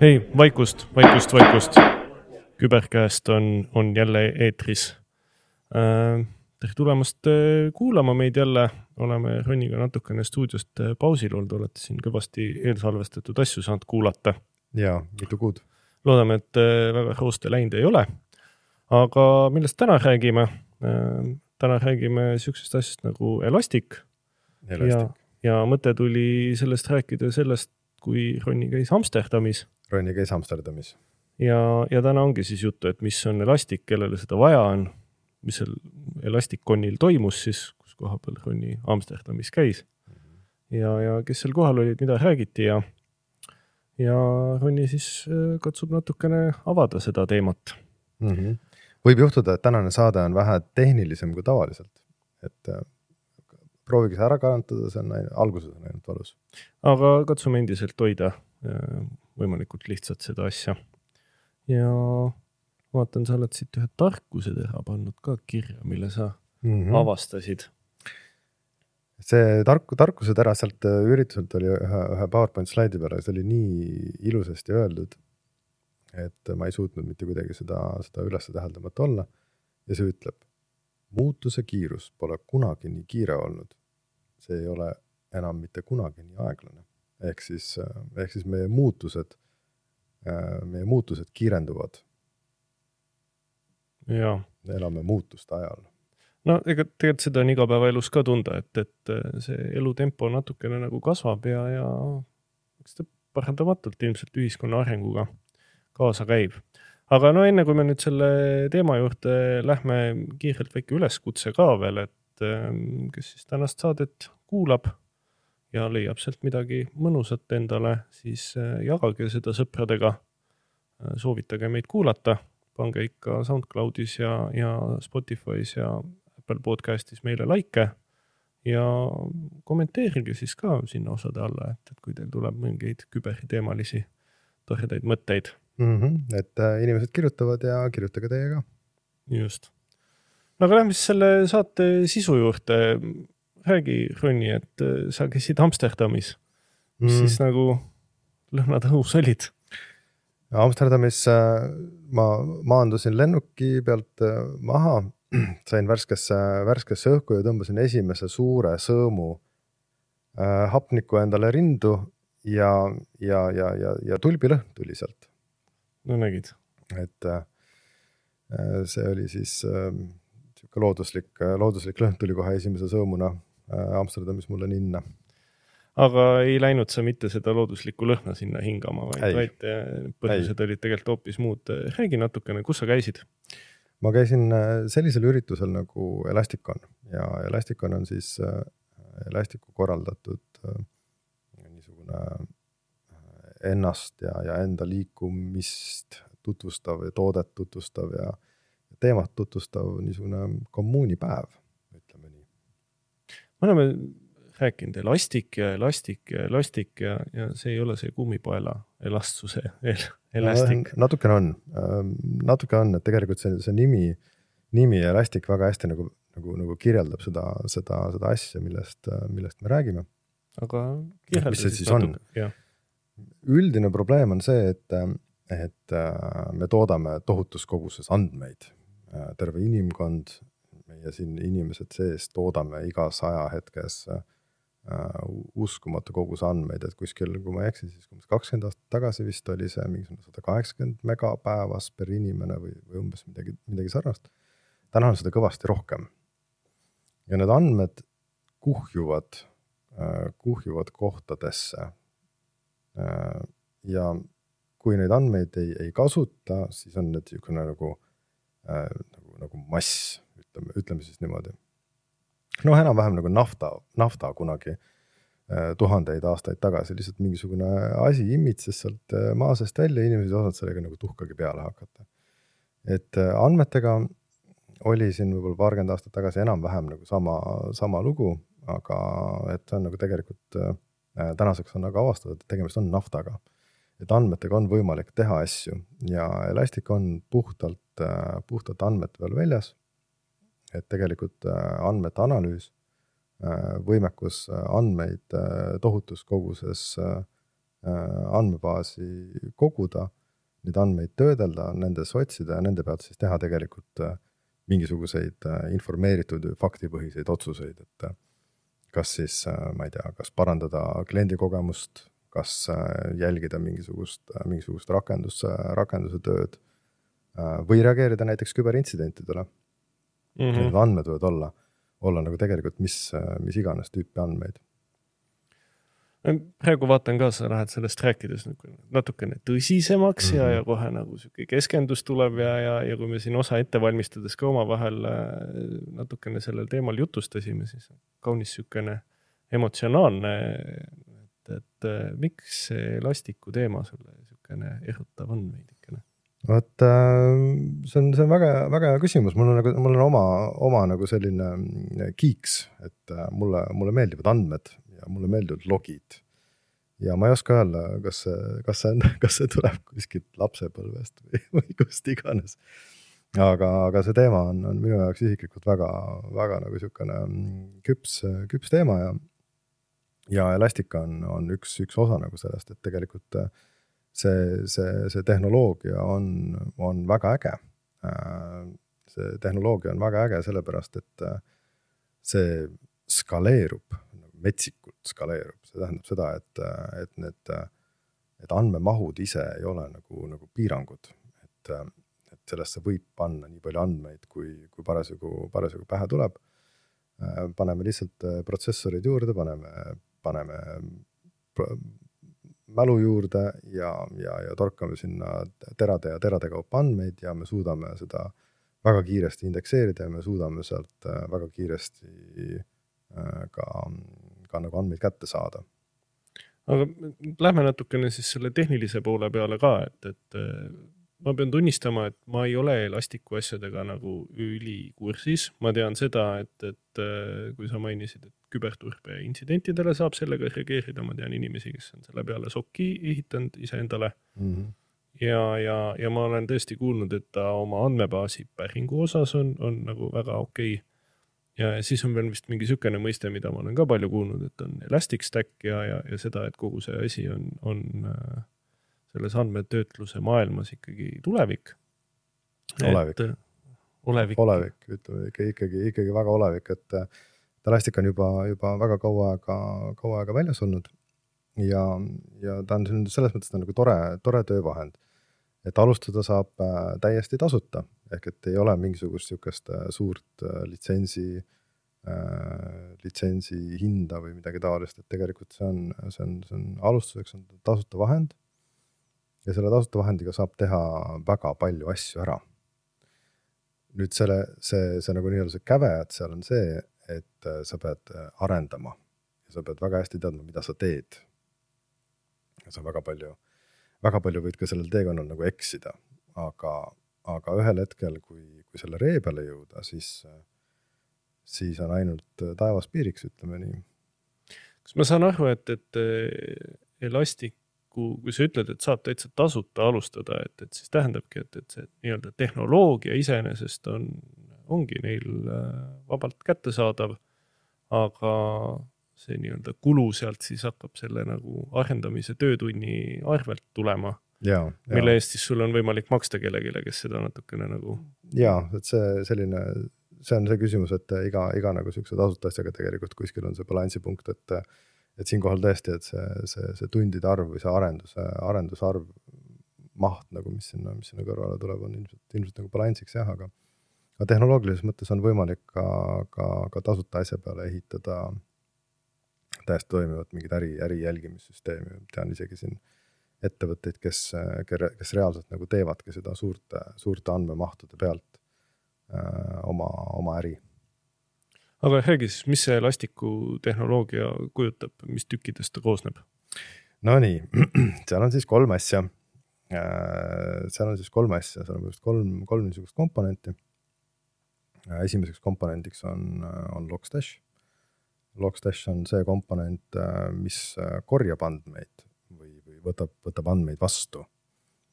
hei, vaikust, vaikust, vaikust. küberkäest on, on jälle eetris. tere tulemast äh, kuulama meid jälle, oleme Roniga natukene stuudiost äh, pausil olnud, olete siin kõvasti eelsalvestatud asju saanud kuulata. ja mitu kuud. loodame, et äh, väga rooste läinud ei ole. aga millest täna räägime? täna räägime siuksest asjast nagu elastik ja, ja mõte tuli sellest rääkida sellest, kui Ronni käis Amsterdamis Ronni käis Amsterdamis. ja, ja täna ongi siis juttu, et mis on elastik, kellele seda vaja on, mis seal Elasticconil toimus siis, kus koha peal Ronni Amsterdamis käis ja, ja kes seal kohal olid, mida räägiti ja ja Ronni siis äh, katsub natukene avada seda teemat. mm. -hmm. võib juhtuda, et tänane saade on vähe tehnilisem kui tavaliselt, et äh, proovige see ära karantada, see on, alguses on ainult valus. aga katsume endiselt hoida äh, võimalikult lihtsalt seda asja. ja vaatan, sa oled siit ühe tarkuse teha pannud ka kirja, mille sa Mm mm. -hmm. avastasid. see tark, tarkuse tera sealt äh, ürituselt oli ühe, ühe PowerPoint slaidi peal see oli nii ilusasti öeldud, et ma ei suutnud mitte kuidagi seda, seda üles täheldamata olla. ja see ütleb, muutuse kiirus pole kunagi nii kiire olnud. see ei ole enam mitte kunagi nii aeglane. ehk siis, ehk siis meie muutused, meie muutused kiirenduvad, jaa elame muutuste ajal. no ega tegelikult seda on igapäevaelus ka tunda, et, et äh, see elutempo natukene nagu kasvab ja, ja eks ta paratamatult ilmselt ühiskonna arenguga kaasa käib. Aga no enne kui me nüüd selle teema juurde lähme, kiirelt väike üleskutse ka veel, et ähm, kes siis tänast saadet kuulab ja leiab sealt midagi mõnusat endale, siis äh, jagage seda sõpradega. soovitage meid kuulata, pange ikka SoundCloudis ja, ja Spotify's ja Apple podcast'is meile likee ja kommenteerige siis ka sinna osade alla, et, et kui teil tuleb mingeid küberteemalisi toredaid mõtteid. mm. -hmm. et äh, inimesed kirjutavad ja kirjutage teie ka. just. no aga lähme siis selle saate sisu juurde. räägi, Ronni, et äh, sa käisid Amsterdamis mm., mis siis nagu lõhnad õhus olid? Amsterdamis äh, ma maandusin lennuki pealt maha, sain värskesse, värskesse õhku ja tõmbasin esimese suure sõõmu hapnikku endale rindu ja, ja, ja, ja, ja tulbilõhn tuli sealt, no nägid, et äh, see oli siis niisugune looduslik, looduslik lõhn tuli kohe esimese sõõmuna äh, Amsterdamis mulle ninna. aga ei läinud sa mitte seda looduslikku lõhna sinna hingama, Ei. vaid, vaid äh, põhjused olid tegelikult hoopis muud. räägi natukene, kus sa käisid? ma käisin äh, sellisel üritusel nagu Elasticon ja Elasticon on siis äh, Elasticu korraldatud äh, niisugune äh, ennast ja, ja enda liikumist tutvustav ja toodet tutvustav ja teemat tutvustav niisugune kommuunipäev, ütleme nii. me oleme rääkinud elastik ja elastik ja elastik ja, ja see ei ole see kummipaela elastsuse el, elastik. natukene on, natuke on, et tegelikult see, see nimi, nimi Elastic väga hästi nagu, nagu, nagu kirjeldab seda, seda, seda asja, millest, millest me räägime aga kirjelda siis natuke, jah. Üldine probleem on see, et, et äh, me toodame tohutus koguses andmeid. terve inimkond, meie siin inimesed sees toodame igas ajahetkes äh, uskumatu koguse andmeid, et kuskil, kui ma ei eksi, siis umbes kakskümmend aastat tagasi vist oli see mingisugune sada kaheksakümmend mega päevas per inimene või, või umbes midagi, midagi sarnast. täna on seda kõvasti rohkem. ja need andmed kuhjuvad, kuhjuvad kohtadesse Äh, ja kui neid andmeid ei, ei kasuta, siis on need niisugune nagu äh,, nagu, nagu mass, ütleme, ütleme siis niimoodi. noh, enam-vähem nagu nafta, nafta kunagi äh, tuhandeid aastaid tagasi, lihtsalt mingisugune asi imitses sealt äh, maa seest välja, inimesed ei osanud sellega nagu tuhkagi peale hakata. et andmetega oli siin võib-olla paarkümmend aastat tagasi enam-vähem nagu sama, sama lugu, aga et see on nagu tegelikult tänaseks on aga avastatud, et tegemist on naftaga. et andmetega on võimalik teha asju ja Elastic on puhtalt, puhtalt andmete peal väljas. et tegelikult äh, andmete analüüs, võimekus andmeid äh, tohutus koguses andmebaasi koguda, neid andmeid töödelda, nendes otsida ja nende pealt siis teha tegelikult mingisuguseid informeeritud faktipõhiseid otsuseid, et kas siis, ma ei tea, kas parandada kliendi kogemust, kas jälgida mingisugust, mingisugust rakendus, rakenduse tööd või reageerida näiteks küberintsidentidele mm. -hmm. Need andmed võivad olla, olla nagu tegelikult mis, mis iganes tüüpi andmeid praegu vaatan ka, sa lähed sellest rääkides nagu natukene tõsisemaks mm -hmm. ja, ja kohe nagu sihuke keskendus tuleb ja, ja, ja kui me siin osa ette valmistades ka omavahel äh, natukene sellel teemal jutustasime, siis kaunis sihukene emotsionaalne, et, et äh, miks see lastiku teema sulle sihukene ehutav on veidikene? vot äh, see on, see on väga, väga hea küsimus, mul on nagu, mul on oma, oma nagu selline kiiks, et mulle, mulle meeldivad andmed ja mulle meeldivad logid. ja ma ei oska öelda, kas see, kas see on, kas see tuleb kuskilt lapsepõlvest või, või kust iganes. aga, aga see teema on, on minu jaoks isiklikult väga, väga nagu sihukene mm, küps, küps teema ja, ja Elastica on, on üks, üks osa nagu sellest, et tegelikult äh, see, see, see tehnoloogia on, on väga äge. Äh, see tehnoloogia on väga äge sellepärast, et äh, see skaleerub metsikult skaleerub, see tähendab seda, et, et need, et andmemahud ise ei ole nagu, nagu piirangud, et, et sellesse võib panna nii palju andmeid, kui, kui parasjagu, parasjagu pähe tuleb. paneme lihtsalt protsessorid juurde, paneme, paneme mälu juurde ja, ja, ja torkame sinna terade ja terade kaupa andmeid ja me suudame seda väga kiiresti indekseerida ja me suudame sealt väga kiiresti ka ka nagu andmeid kätte saada. aga lähme natukene siis selle tehnilise poole peale ka, et, et äh, ma pean tunnistama, et ma ei ole Elasticu asjadega nagu ülikursis, ma tean seda, et, et äh, kui sa mainisid, et küberturbe intsidentidele saab sellega reageerida, ma tean inimesi, kes on selle peale SOC-i ehitanud iseendale mm. -hmm. ja, ja, ja ma olen tõesti kuulnud, et ta oma andmebaasi päringu osas on, on nagu väga okei okay ja siis on veel vist mingi niisugune mõiste, mida ma olen ka palju kuulnud, et on elastic stack ja, ja, ja seda, et kogu see asi on, on äh, selles andmetöötluse maailmas ikkagi tulevik. olevik. olevik. olevik, ütleme ikka, ikkagi, ikkagi väga olevik, et Elastic on juba, juba väga kaua aega, kaua aega väljas olnud. ja, ja ta on selles mõttes ta on nagu tore, tore töövahend et alustada saab äh, täiesti tasuta, ehk et ei ole mingisugust sihukest äh, suurt litsentsi äh,, litsentsi hinda või midagi taolist, et tegelikult see on, see on, see on alustuseks on tasuta vahend. ja selle tasuta vahendiga saab teha väga palju asju ära. nüüd selle, see, see nagu nii-öelda see käve, et seal on see, et sa pead arendama ja sa pead väga hästi teadma, mida sa teed. sa väga palju väga palju võid ka sellel teekonnal nagu eksida, aga, aga ühel hetkel, kui, kui selle ree peale jõuda, siis, siis on ainult taevas piiriks, ütleme nii. kas ma saan aru, et, et Elastiku, kui sa ütled, et saab täitsa tasuta alustada, et, et siis tähendabki, et, et see nii-öelda tehnoloogia iseenesest on, ongi neil äh, vabalt kättesaadav, aga see nii-öelda kulu sealt siis hakkab selle nagu arendamise töötunni arvelt tulema. mille eest siis sul on võimalik maksta kellelegi, kes seda natukene nagu. ja, et see selline, see on see küsimus, et iga, iga nagu siukse tasuta asjaga tegelikult kuskil on see balansipunkt, et. et siinkohal tõesti, et see, see, see tundide arv või see arenduse, arendusarv, maht nagu, mis sinna, mis sinna kõrvale tuleb, on ilmselt, ilmselt nagu balansiks jah, aga. aga tehnoloogilises mõttes on võimalik ka, ka, ka tasuta asja peale ehitada täiesti toimivat mingit äri, äri jälgimissüsteemi, tean isegi siin ettevõtteid, kes, kes reaalselt nagu teevadki seda suurte, suurte andmemahtude pealt öö, äh, oma, oma äri. aga räägi siis, mis see Elasticu tehnoloogia kujutab, mis tükkidest ta koosneb? Nonii, seal on siis kolm asja. Äh, seal on siis kolm asja, seal on põhimõtteliselt kolm, kolm niisugust komponenti. Äh, esimeseks komponendiks on, on Logstash Logstash on see komponent, äh, mis äh, korjab andmeid või, või võtab, võtab andmeid vastu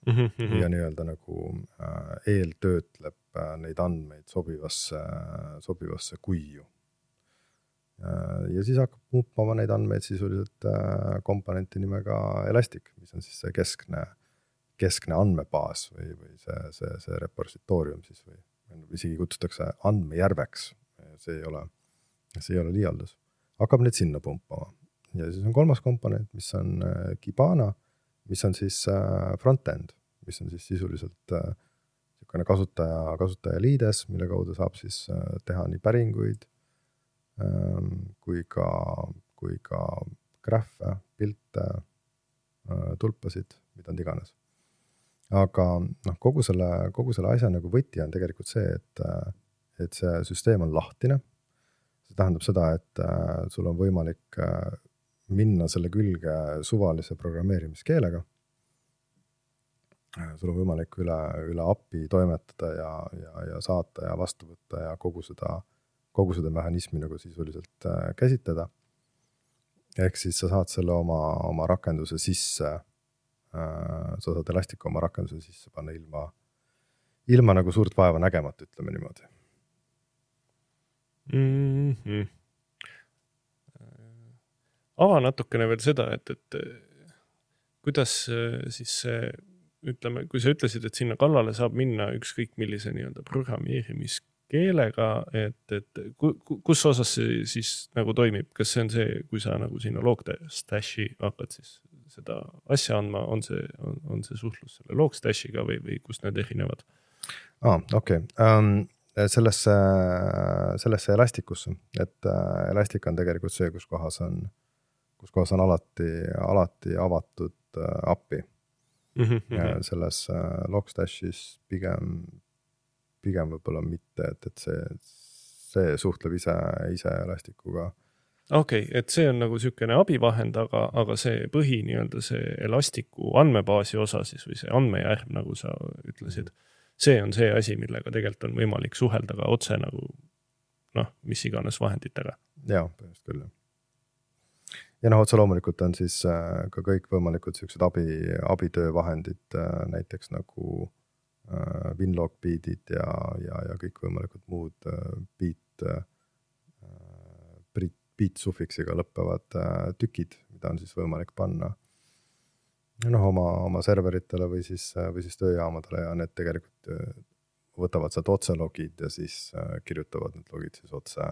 mm. -hmm. ja nii-öelda nagu äh, eeltöötleb neid andmeid sobivasse, sobivasse kuiu. ja siis hakkab muutma neid andmeid sisuliselt komponenti nimega Elastic, mis on siis see keskne, keskne andmebaas või, või see, see, see repositoorium siis või isegi kutsutakse andmejärveks. see ei ole, see ei ole liialdus, hakkab neid sinna pumpama ja siis on kolmas komponent, mis on Kibana, mis on siis front-end, mis on siis sisuliselt niisugune kasutaja, kasutaja liides, mille kaudu saab siis teha nii päringuid Ähm, kui ka, kui ka graffe, pilte, äh, tulpasid, mida iganes. aga noh, kogu selle, kogu selle asja nagu võti on tegelikult see, et, äh, et see süsteem on lahtine. See tähendab seda, et äh, sul on võimalik minna selle külge suvalise programmeerimiskeelega. sul on võimalik üle, üle API toimetada ja, ja, ja saata ja vastu võtta ja kogu seda kogu seda mehhanismi nagu sisuliselt äh, käsitleda. ehk siis sa saad selle oma, oma rakenduse sisse äh,, sa saad Elasticu oma rakenduse sisse panna ilma, ilma nagu suurt vaeva nägemata, ütleme niimoodi mm. -hmm. ava natukene veel seda, et, et kuidas äh, siis see, ütleme, kui sa ütlesid, et sinna kallale saab minna ükskõik millise nii-öelda programmeerimis keelega, et, et kus osas see siis nagu toimib, kas see on see, kui sa nagu sinna Logstashi hakkad siis seda asja andma, on see, on, see suhtlus selle Logstashiga või, või kus need erinevad? aa ah,, okei okay. um,, sellesse, sellesse Elasticusse, et uh, Elastic on tegelikult see, kus kohas on, kus kohas on alati, alati avatud uh, API mm. -hmm. selles uh, Logstashis pigem pigem võib-olla mitte, et, et see, see suhtleb ise, ise Elasticuga. okei okay,, et see on nagu niisugune abivahend, aga, aga see põhi nii-öelda see Elasticu andmebaasi osa siis või see andmejärg, nagu sa ütlesid, see on see asi, millega tegelikult on võimalik suhelda ka otse nagu noh, mis iganes vahenditega. jaa, põhimõtteliselt küll, jah ja noh, otse loomulikult on siis äh, ka kõikvõimalikud siuksed abi, abitöövahendid äh, näiteks nagu Äh, Winlog beat'id ja, ja, ja kõikvõimalikud muud äh, beat, äh, beat sufiksiga lõppevad tükid, mida on siis võimalik panna noh, oma, oma serveritele või siis, või siis tööjaamadele ja need tegelikult võtavad sealt otse logid ja siis kirjutavad need logid siis otse,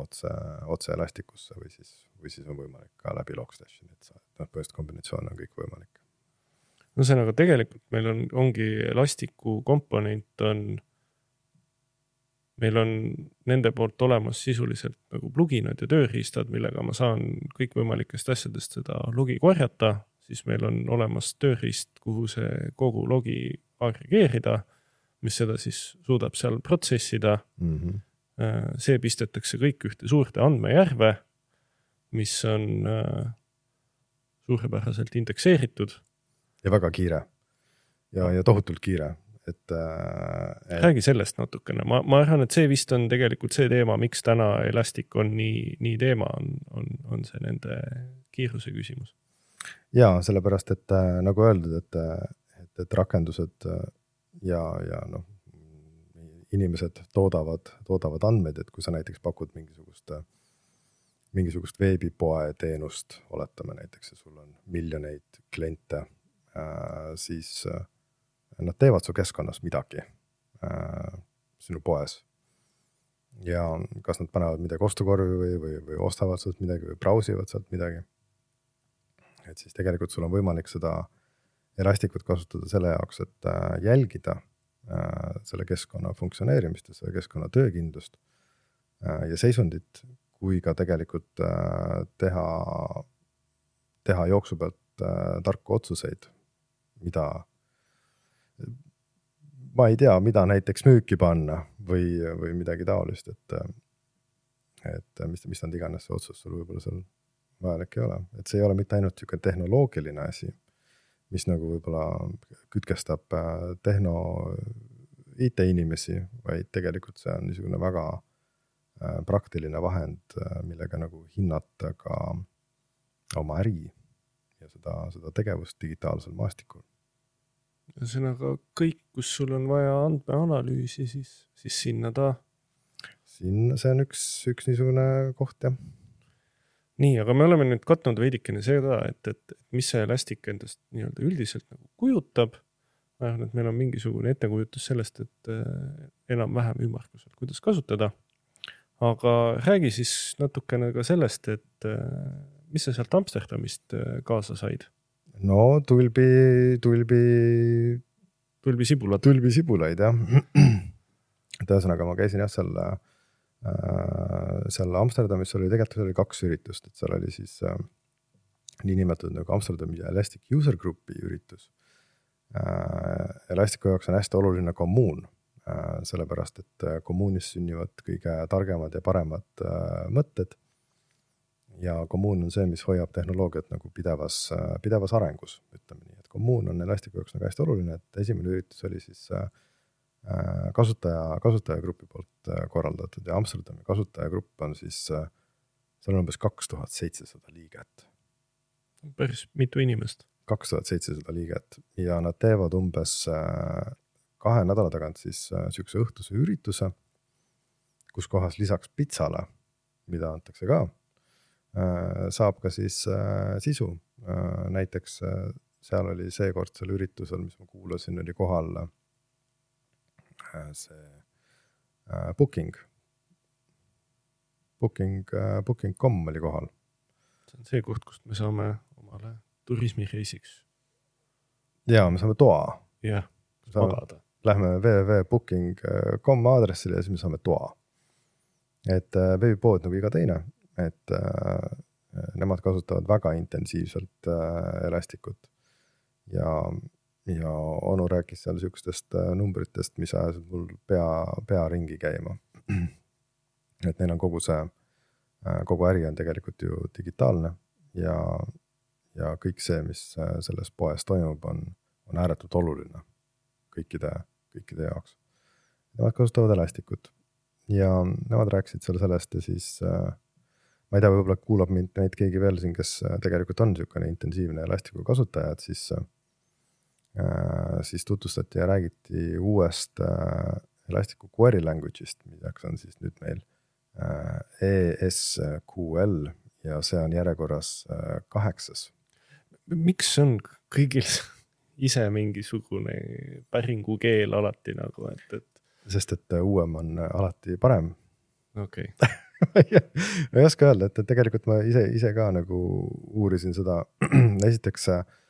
otse, otse Elasticusse või siis, või siis on võimalik ka läbi Logstashi, et sa, noh, põhimõtteliselt kombinatsioon on kõik võimalik. Ühesõnaga, tegelikult meil on, ongi elastiku komponent on, meil on nende poolt olemas sisuliselt nagu pluginad ja tööriistad, millega ma saan kõikvõimalikest asjadest seda logi korjata, siis meil on olemas tööriist, kuhu see kogu logi agregeerida, mis seda siis suudab seal protsessida mm. -hmm. see pistetakse kõik ühte suurde andmejärve, mis on äh, suurepäraselt indekseeritud ja väga kiire. ja, ja tohutult kiire, et, äh, räägi sellest natukene, ma, ma arvan, et see vist on tegelikult see teema, miks täna Elastic on nii, nii teema, on, on, on see nende kiiruse küsimus. Ja sellepärast, et äh, nagu öeldud, et, et, et rakendused äh, ja, ja noh, inimesed toodavad, toodavad andmeid, et kui sa näiteks pakud mingisugust mingisugust veebipoe teenust, oletame näiteks, ja sul on miljoneid kliente Äh, siis äh, nad teevad su keskkonnas midagi äh, sinu poes. ja kas nad panevad midagi ostukorvi või, või, või ostavad sealt midagi või brausivad sealt midagi. Et siis tegelikult sul on võimalik seda Elastikut kasutada selle jaoks, et jälgida selle keskkonna funktsioneerimist ja selle keskkonna töökindlust ja seisundit, kui ka tegelikult teha, teha jooksu pealt tarku otsuseid mida, ma ei tea, mida näiteks müüki panna või, või midagi taolist, et, et mis, mis nad iganes see otsus sul võib-olla seal vajalik ei ole, et see ei ole mitte ainult niisugune tehnoloogiline asi, mis nagu võib-olla kütkestab äh, tehno, IT-inimesi, vaid tegelikult see on niisugune väga äh, praktiline vahend, äh, millega nagu hinnata ka oma äri ja seda, seda tegevust digitaalsel maastikul ühesõnaga kõik, kus sul on vaja andmeanalüüsi, siis, siis sinna ta. siin see on üks, üks niisugune koht jah. Nii, aga me oleme nüüd katnud veidikene seda, et, et mis see Elastic endast nii-öelda üldiselt nagu kujutab. ma arvan, et meil on mingisugune ettekujutus sellest, et äh, enam-vähem ümmarguselt, kuidas kasutada. aga räägi siis natukene ka sellest, et äh, mis sa sealt Amsterdamist äh, kaasa said? no tulbi, tulbi. tulbisibulad. tulbisibulaid jah. et ühesõnaga ma käisin jah seal äh, seal Amsterdamis oli tegelikult oli kaks üritust, et seal oli siis äh, niinimetatud nagu Amsterdami Elastic User Groupi üritus äh,. Elasticu jaoks on hästi oluline kommuun äh,, sellepärast et äh, kommuunis sünnivad kõige targemad ja paremad äh, mõtted ja kommuun on see, mis hoiab tehnoloogiat nagu pidevas, äh, pidevas arengus, ütleme nii, et kommuun on Elasticu jaoks nagu hästi oluline, et esimene üritus oli siis äh, Äh, kasutaja, kasutajagrupi poolt äh, korraldatud ja Amsterdami kasutajagrupp on siis, äh, seal on umbes kaks tuhat seitsesada liiget. päris mitu inimest. kaks tuhat seitsesada liiget ja nad teevad umbes kahe nädala tagant siis sihukese õhtuse ürituse, kus kohas lisaks pitsale, mida antakse ka, saab ka siis sisu. näiteks seal oli seekordsel üritusel, mis ma kuulasin, oli kohal Äh, see äh, booking, booking, äh, booking.com oli kohal. see on see koht, kust me saame omale turismireisiks. ja me saame toa. jah, magada. Lähme www.booking.com aadressile ja siis me saame toa. et veebipood nagu iga teine, et äh, nemad kasutavad väga intensiivselt äh, Elastikut ja ja onu rääkis seal sihukestest äh, numbritest, mis ajasid mul pea, pea ringi käima. et neil on kogu see, äh, kogu äri on tegelikult ju digitaalne ja, ja kõik see, mis äh, selles poes toimub, on, on ääretult oluline kõikide, kõikide jaoks. Nemad kasutavad Elastikut ja nemad rääkisid seal sellest ja siis ma ei tea, võib-olla kuulab mind neid keegi veel siin, kes tegelikult on niisugune intensiivne Elastiku kasutaja, et siis siis tutvustati ja räägiti uuest äh, Elasticu query language'ist, milleks on siis nüüd meil äh, ESQL ja see on järjekorras kaheksas. miks on kõigil ise mingisugune päringukeel alati nagu, et, et? sest et uuem on alati parem. okei okay. ma ei oska öelda, et, et tegelikult ma ise, ise ka nagu uurisin seda, esiteks äh, Äh,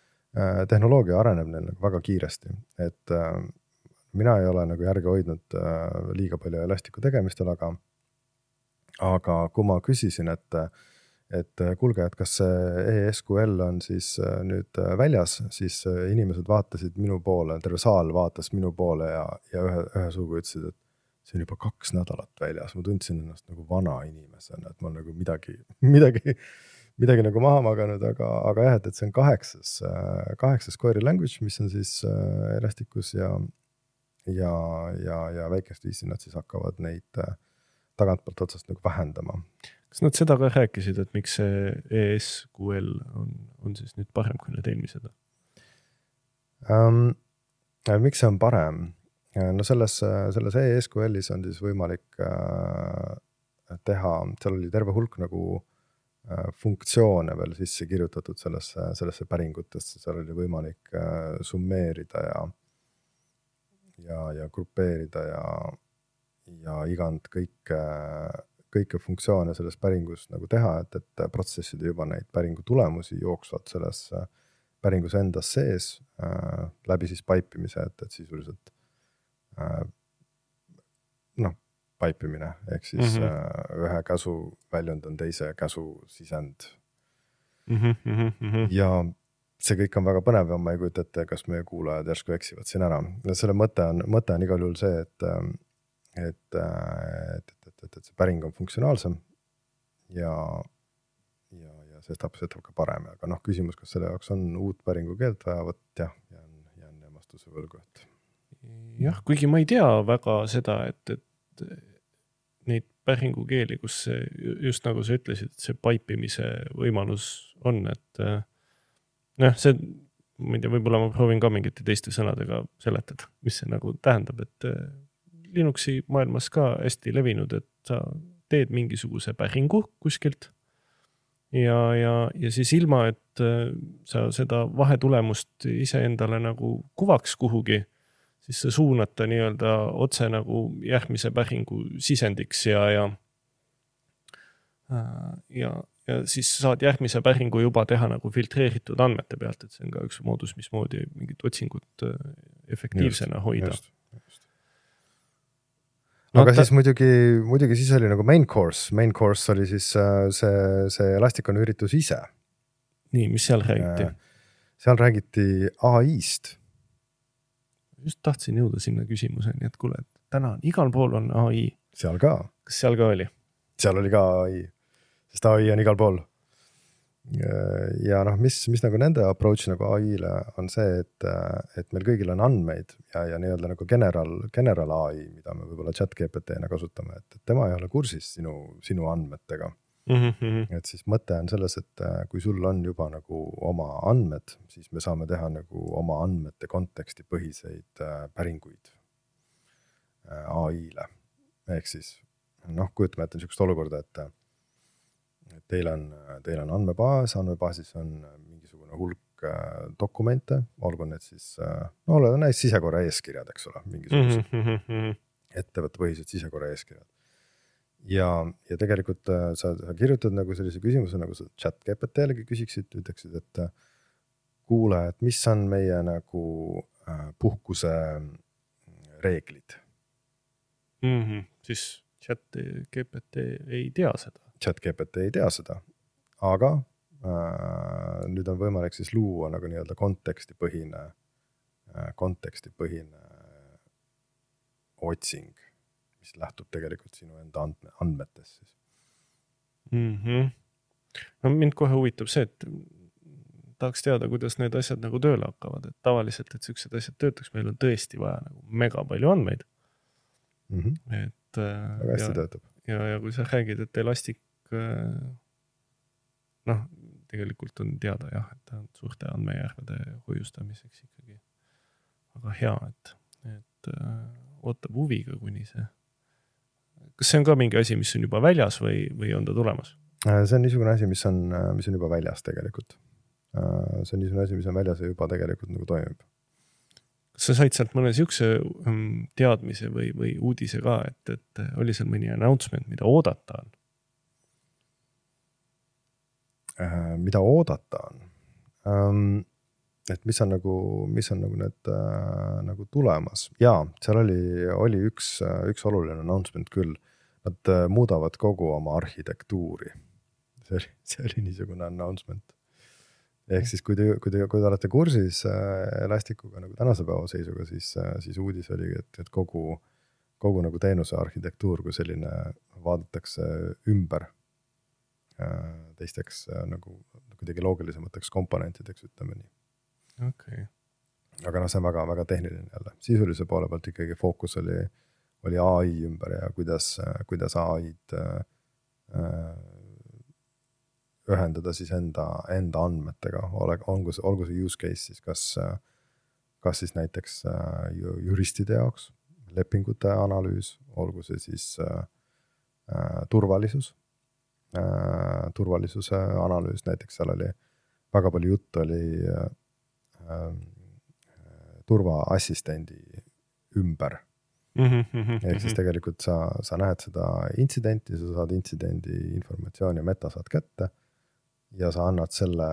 tehnoloogia areneb neil nagu väga kiiresti, et äh, mina ei ole nagu järge hoidnud äh, liiga palju Elasticu tegemistel, aga, aga kui ma küsisin, et, et kuulge, et kas see ESQL on siis nüüd väljas, siis inimesed vaatasid minu poole, terve saal vaatas minu poole ja, ja ühe, ühe suuga ütlesid, et see on juba kaks nädalat väljas, ma tundsin ennast nagu vana inimesena, et ma nagu midagi, midagi midagi nagu maha maganud, aga, aga jah, et, et see on kaheksas, kaheksas query language, mis on siis äh, Elasticus ja, ja, ja, ja väikest viisi nad siis hakkavad neid äh, tagantpoolt otsast nagu vähendama. kas nad seda ka rääkisid, et miks see ESQL on, on siis nüüd parem kui need eelmised um,? miks see on parem? no selles, selles ESQL-is on siis võimalik äh, teha, seal oli terve hulk nagu äh, Äh, funktsioone veel sisse kirjutatud sellesse, sellesse päringutesse, seal oli võimalik äh, summeerida ja, ja, ja grupeerida ja, ja igand kõike, kõike funktsioone selles päringus nagu teha, et, et protsessida juba neid päringu tulemusi jooksvalt selles päringus endas sees äh, läbi siis pipe imise, et, et sisuliselt äh, noh pipe imine, ehk siis mm -hmm. ühe käsu väljund on teise käsu sisend mm. -hmm, mm -hmm. ja see kõik on väga põnev ja ma ei kujuta ette, kas meie kuulajad järsku eksivad siin ära. selle mõte on, mõte on igal juhul see, et, et, et, et, et, et see päring on funktsionaalsem ja, ja, ja sestap, sestap ka parem, aga noh, küsimus, kas selle jaoks on uut päringukeelt vaja, vot jah, jään, jään vastuse võlgu, et. jah, kuigi ma ei tea väga seda, et, et neid päringukeeli, kus see, just nagu sa ütlesid, et see pipe imise võimalus on, et äh, noh, see, ma ei tea, võib-olla ma proovin ka mingite teiste sõnadega seletada, mis see nagu tähendab, et äh, Linuxi maailmas ka hästi levinud, et sa teed mingisuguse päringu kuskilt. ja, ja, ja siis ilma, et äh, sa seda vahetulemust iseendale nagu kuvaks kuhugi, siis sa suunad ta nii-öelda otse nagu järgmise päringu sisendiks ja, ja äh, ja, ja siis saad järgmise päringu juba teha nagu filtreeritud andmete pealt, et see on ka üks moodus, mismoodi mingit otsingut äh, efektiivsena just, hoida. No, aga ta... siis muidugi, muidugi siis oli nagu main course, main course oli siis äh, see, see Elasticoni üritus ise. nii, mis seal räägiti? seal räägiti ai-st. Just tahtsin jõuda sinna küsimuseni, et kuule, et täna on igal pool on ai. seal ka. kas seal ka oli? seal oli ka ai, sest ai on igal pool ja noh, mis, mis nagu nende approach nagu ai-le on see, et, et meil kõigil on andmeid ja, ja nii-öelda nagu general, general ai, mida me võib-olla chat GPT-na kasutame, et, tema ei ole kursis sinu, sinu andmetega mm. -hmm. et siis mõte on selles, et kui sul on juba nagu oma andmed, siis me saame teha nagu oma andmete kontekstipõhiseid äh, päringuid äh, ai-le. ehk siis noh, kujutame ette niisugust olukorda, et teil on, teil on andmebaas, andmebaasis on mingisugune hulk äh, dokumente, olgu need siis äh,, no oled näiteks sisekorra eeskirjad, eks ole, mingisugused mm -hmm. ettevõttepõhised sisekorra eeskirjad. Ja, ja tegelikult äh, sa, sa kirjutad nagu sellise küsimuse, nagu sa chat GPT-legi küsiksid, ütleksid, et äh, kuule, et mis on meie nagu äh, puhkuse reeglid mm. -hmm. siis chat GPT ei tea seda chat GPT ei tea seda, aga äh, nüüd on võimalik siis luua nagu nii-öelda kontekstipõhine äh,, kontekstipõhine otsing, mis lähtub tegelikult sinu enda andme, andmetest siis mm. -hmm. no mind kohe huvitab see, et tahaks teada, kuidas need asjad nagu tööle hakkavad, et tavaliselt, et siuksed asjad töötaks, meil on tõesti vaja nagu mega palju andmeid mm. -hmm. et. Äh, väga hästi ja, töötab. ja, ja kui sa räägid, et Elastic Äh, noh, tegelikult on teada jah, et ta on suurte andmejärvede hoiustamiseks ikkagi väga hea, et, et äh, ootab huviga, kuni see. Kas see on ka mingi asi, mis on juba väljas või, või on ta tulemas? Äh, see on niisugune asi, mis on, mis on juba väljas tegelikult. see on niisugune asi, mis on väljas ja juba tegelikult nagu toimib. kas sa said sealt mõne siukse mm, teadmise või, või uudise ka, et, et oli seal mõni announcement, mida oodata on? Äh, mida oodata on. Ähm, et mis on nagu, mis on nagu need äh, nagu tulemas ja seal oli, oli üks, üks oluline announcement küll. Nad äh, muudavad kogu oma arhitektuuri. see oli, see oli niisugune announcement. ehk siis, kui te, kui te, kui te olete kursis Elasticuga nagu tänase päeva seisuga, siis, siis uudis oli, et, et kogu, kogu nagu teenuse arhitektuur kui selline vaadatakse ümber Äh, teisteks äh, nagu kuidagi loogilisemateks komponentideks, ütleme nii. Okei. Okay. aga noh, see on väga-väga tehniline jälle, sisulise poole pealt ikkagi fookus oli, oli ai ümber ja kuidas, kuidas ai-d äh, ühendada siis enda, enda andmetega, ole, olgu see, olgu see use case siis kas, kas siis näiteks äh, juristide jaoks, lepingute analüüs, olgu see siis äh, turvalisus äh, turvalisuse analüüs, näiteks seal oli väga palju juttu oli äh, äh, turvaassistendi ümber mm. -hmm, ehk siis mhm. tegelikult sa, sa näed seda intsidenti, sa saad intsidendi informatsiooni ja meta saad kätte ja sa annad selle,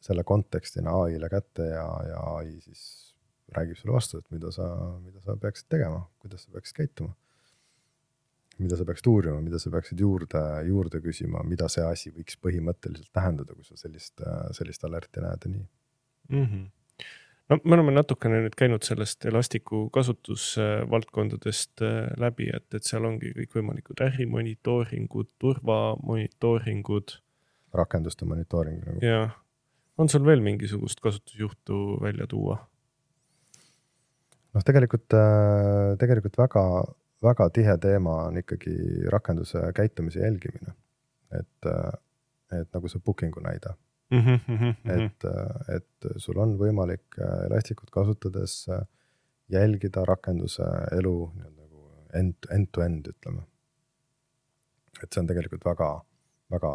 selle kontekstina ai-le kätte ja, ja ai siis räägib sulle vastu, et mida sa, mida sa peaksid tegema, kuidas sa peaksid käituma mida sa peaksid uurima, mida sa peaksid juurde, juurde küsima, mida see asi võiks põhimõtteliselt tähendada, kui sa sellist, sellist alerti näed ja nii mm. -hmm. no me oleme natukene nüüd käinud sellest Elasticu kasutusvaldkondadest äh, läbi, et, et seal ongi kõikvõimalikud ärimonitooringud, turvamonitooringud. rakenduste monitooring nagu. jah, on sul veel mingisugust kasutusjuhtu välja tuua? noh, tegelikult, äh, tegelikult väga väga tihe teema on ikkagi rakenduse käitumise jälgimine. et, et nagu see booking'u näide mm. -hmm, mm -hmm. et, et sul on võimalik Elasticut kasutades jälgida rakenduse elu nagu end, end to end ütleme. et see on tegelikult väga, väga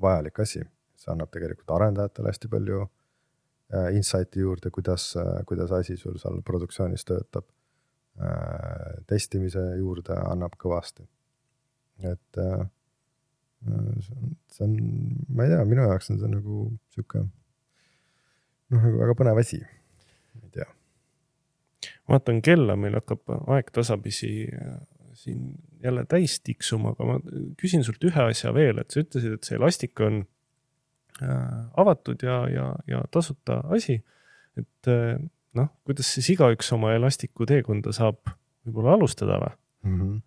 vajalik asi, see annab tegelikult arendajatele hästi palju äh, insight'i juurde, kuidas, kuidas asi sul seal produktsioonis töötab äh,. testimise juurde annab kõvasti. et äh, see on, ma ei tea, minu jaoks on see nagu sihuke noh, nagu väga põnev asi, ma ei tea. vaatan kella, meil hakkab aeg tasapisi äh, siin jälle täis tiksuma, aga ma küsin sult ühe asja veel, et sa ütlesid, et see elastik on äh, avatud ja, ja, ja tasuta asi. et äh, noh, kuidas siis igaüks oma elastiku teekonda saab võib-olla alustada või mm? -hmm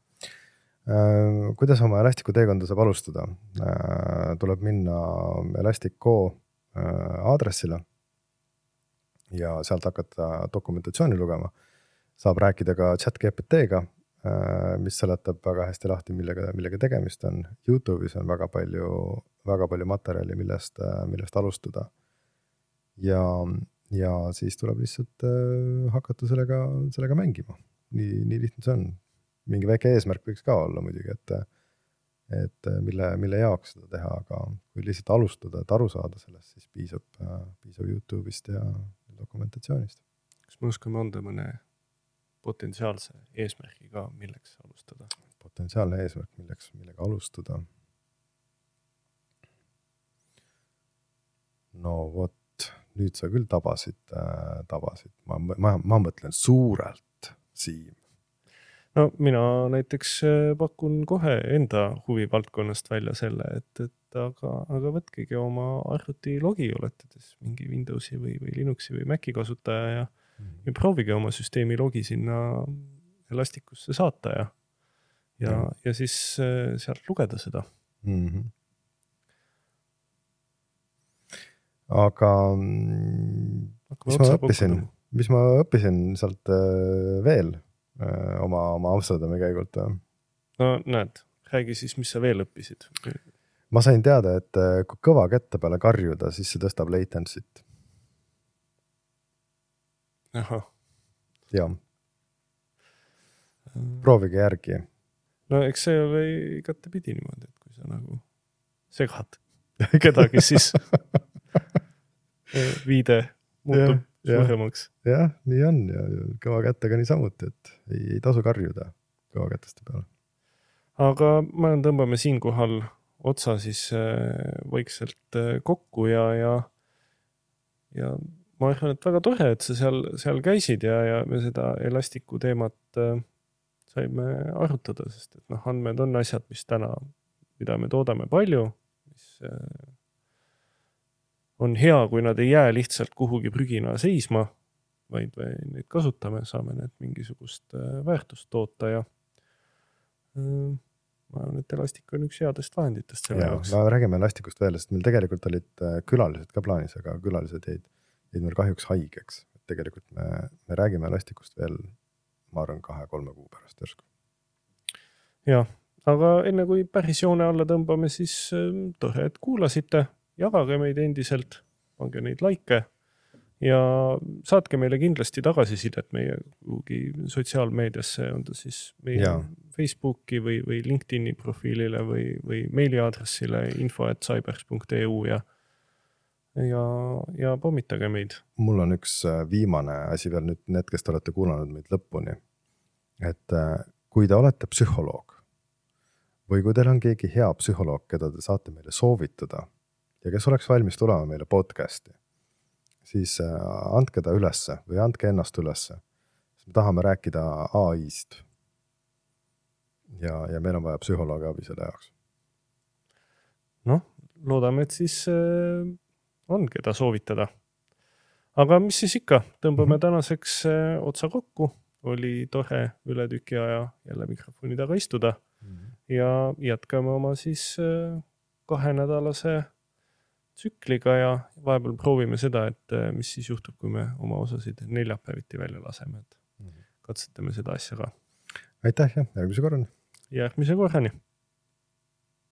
kuidas oma Elasticu teekonda saab alustada? Äh, tuleb minna Elastico äh, aadressile ja sealt hakata dokumentatsiooni lugema. saab rääkida ka chat GPT-ga, mis seletab väga hästi lahti, millega, millega tegemist on. Youtube'is on väga palju, väga palju materjali, millest, millest alustada. ja, ja siis tuleb lihtsalt hakata sellega, sellega mängima. nii, nii lihtne see on mingi väike eesmärk võiks ka olla muidugi, et, et mille, mille jaoks seda teha, aga kui lihtsalt alustada, et aru saada sellest, siis piisab, piisab Youtube'ist ja dokumentatsioonist. kas me oskame anda mõne potentsiaalse eesmärgi ka, milleks alustada? potentsiaalne eesmärk, milleks, millega alustada? no vot, nüüd sa küll tabasid äh,, tabasid, ma, ma, ma mõtlen suurelt, Siim no mina näiteks äh, pakun kohe enda huvivaldkonnast välja selle, et, et aga, aga võtkegi oma arvuti logi, siis mingi Windowsi või, või Linuxi või Maci kasutaja ja mm, -hmm. ja proovige oma süsteemi logi sinna Elastic'usse saata ja, ja mm, -hmm. ja siis äh, sealt lugeda seda mm. -hmm. aga mis ma õppisin, mis ma õppisin sealt äh, veel oma, oma Amsterdami käigult. no näed, räägi siis, mis sa veel õppisid? ma sain teada, et äh, kui kõva kätte peale karjuda, siis see tõstab latency't. jah. proovige järgi. no eks see ole igatepidi niimoodi, et kui sa nagu segad kedagi, siis viide muutub suuremaks. jah, nii on ja kõva kätega niisamuti, et ei, ei tasu karjuda kõvakäteste peale. aga ma tõmbame siinkohal otsa siis äh, vaikselt äh, kokku ja, ja, ja ma arvan, et väga tore, et sa seal, seal käisid ja, ja me seda Elastiku teemat äh, saime arutada, sest et noh, andmed on asjad, mis täna, mida me toodame palju, mis on hea, kui nad ei jää lihtsalt kuhugi prügina seisma, vaid neid kasutame, saame need mingisugust äh, väärtust toota ja äh, ma arvan, et elastik on üks headest vahenditest selle jaoks. no räägime elastikust veel, sest meil tegelikult olid äh, külalised ka plaanis, aga külalised jäid, jäid meil kahjuks haigeks. tegelikult me, me räägime elastikust veel, ma arvan, kahe-kolme kuu pärast järsku. jah, aga enne kui päris joone alla tõmbame, siis tore, et kuulasite jagage meid endiselt, pange neid likee ja saatke meile kindlasti tagasisidet meie kuhugi sotsiaalmeediasse, on ta siis meie ja. Facebooki või, või LinkedIn'i profiilile või, või meiliaadressile info.cybers.eu ja ja, ja pommitage meid. mul on üks äh, viimane asi veel nüüd, need, kes te olete kuulanud meid lõpuni. et äh, kui te olete psühholoog või kui teil on keegi hea psühholoog, keda te saate meile soovitada ja kes oleks valmis tulema meile podcast'i, siis äh, andke ta ülesse või andke ennast ülesse. me tahame rääkida ai-st. ja, ja meil on vaja psühholoogi abi selle jaoks. noh, loodame, et siis äh, on, keda soovitada. aga mis siis ikka, tõmbame mm -hmm. tänaseks äh, otsa kokku, oli tore üle tüki aja jälle mikrofoni taga istuda mm -hmm. ja jätkame oma siis äh, kahenädalase tsükliga ja vahepeal proovime seda, et äh, mis siis juhtub, kui me oma osasid neljapäeviti välja laseme, et mhm. katsetame seda asja ka. aitäh ja järgmise korrani. järgmise korrani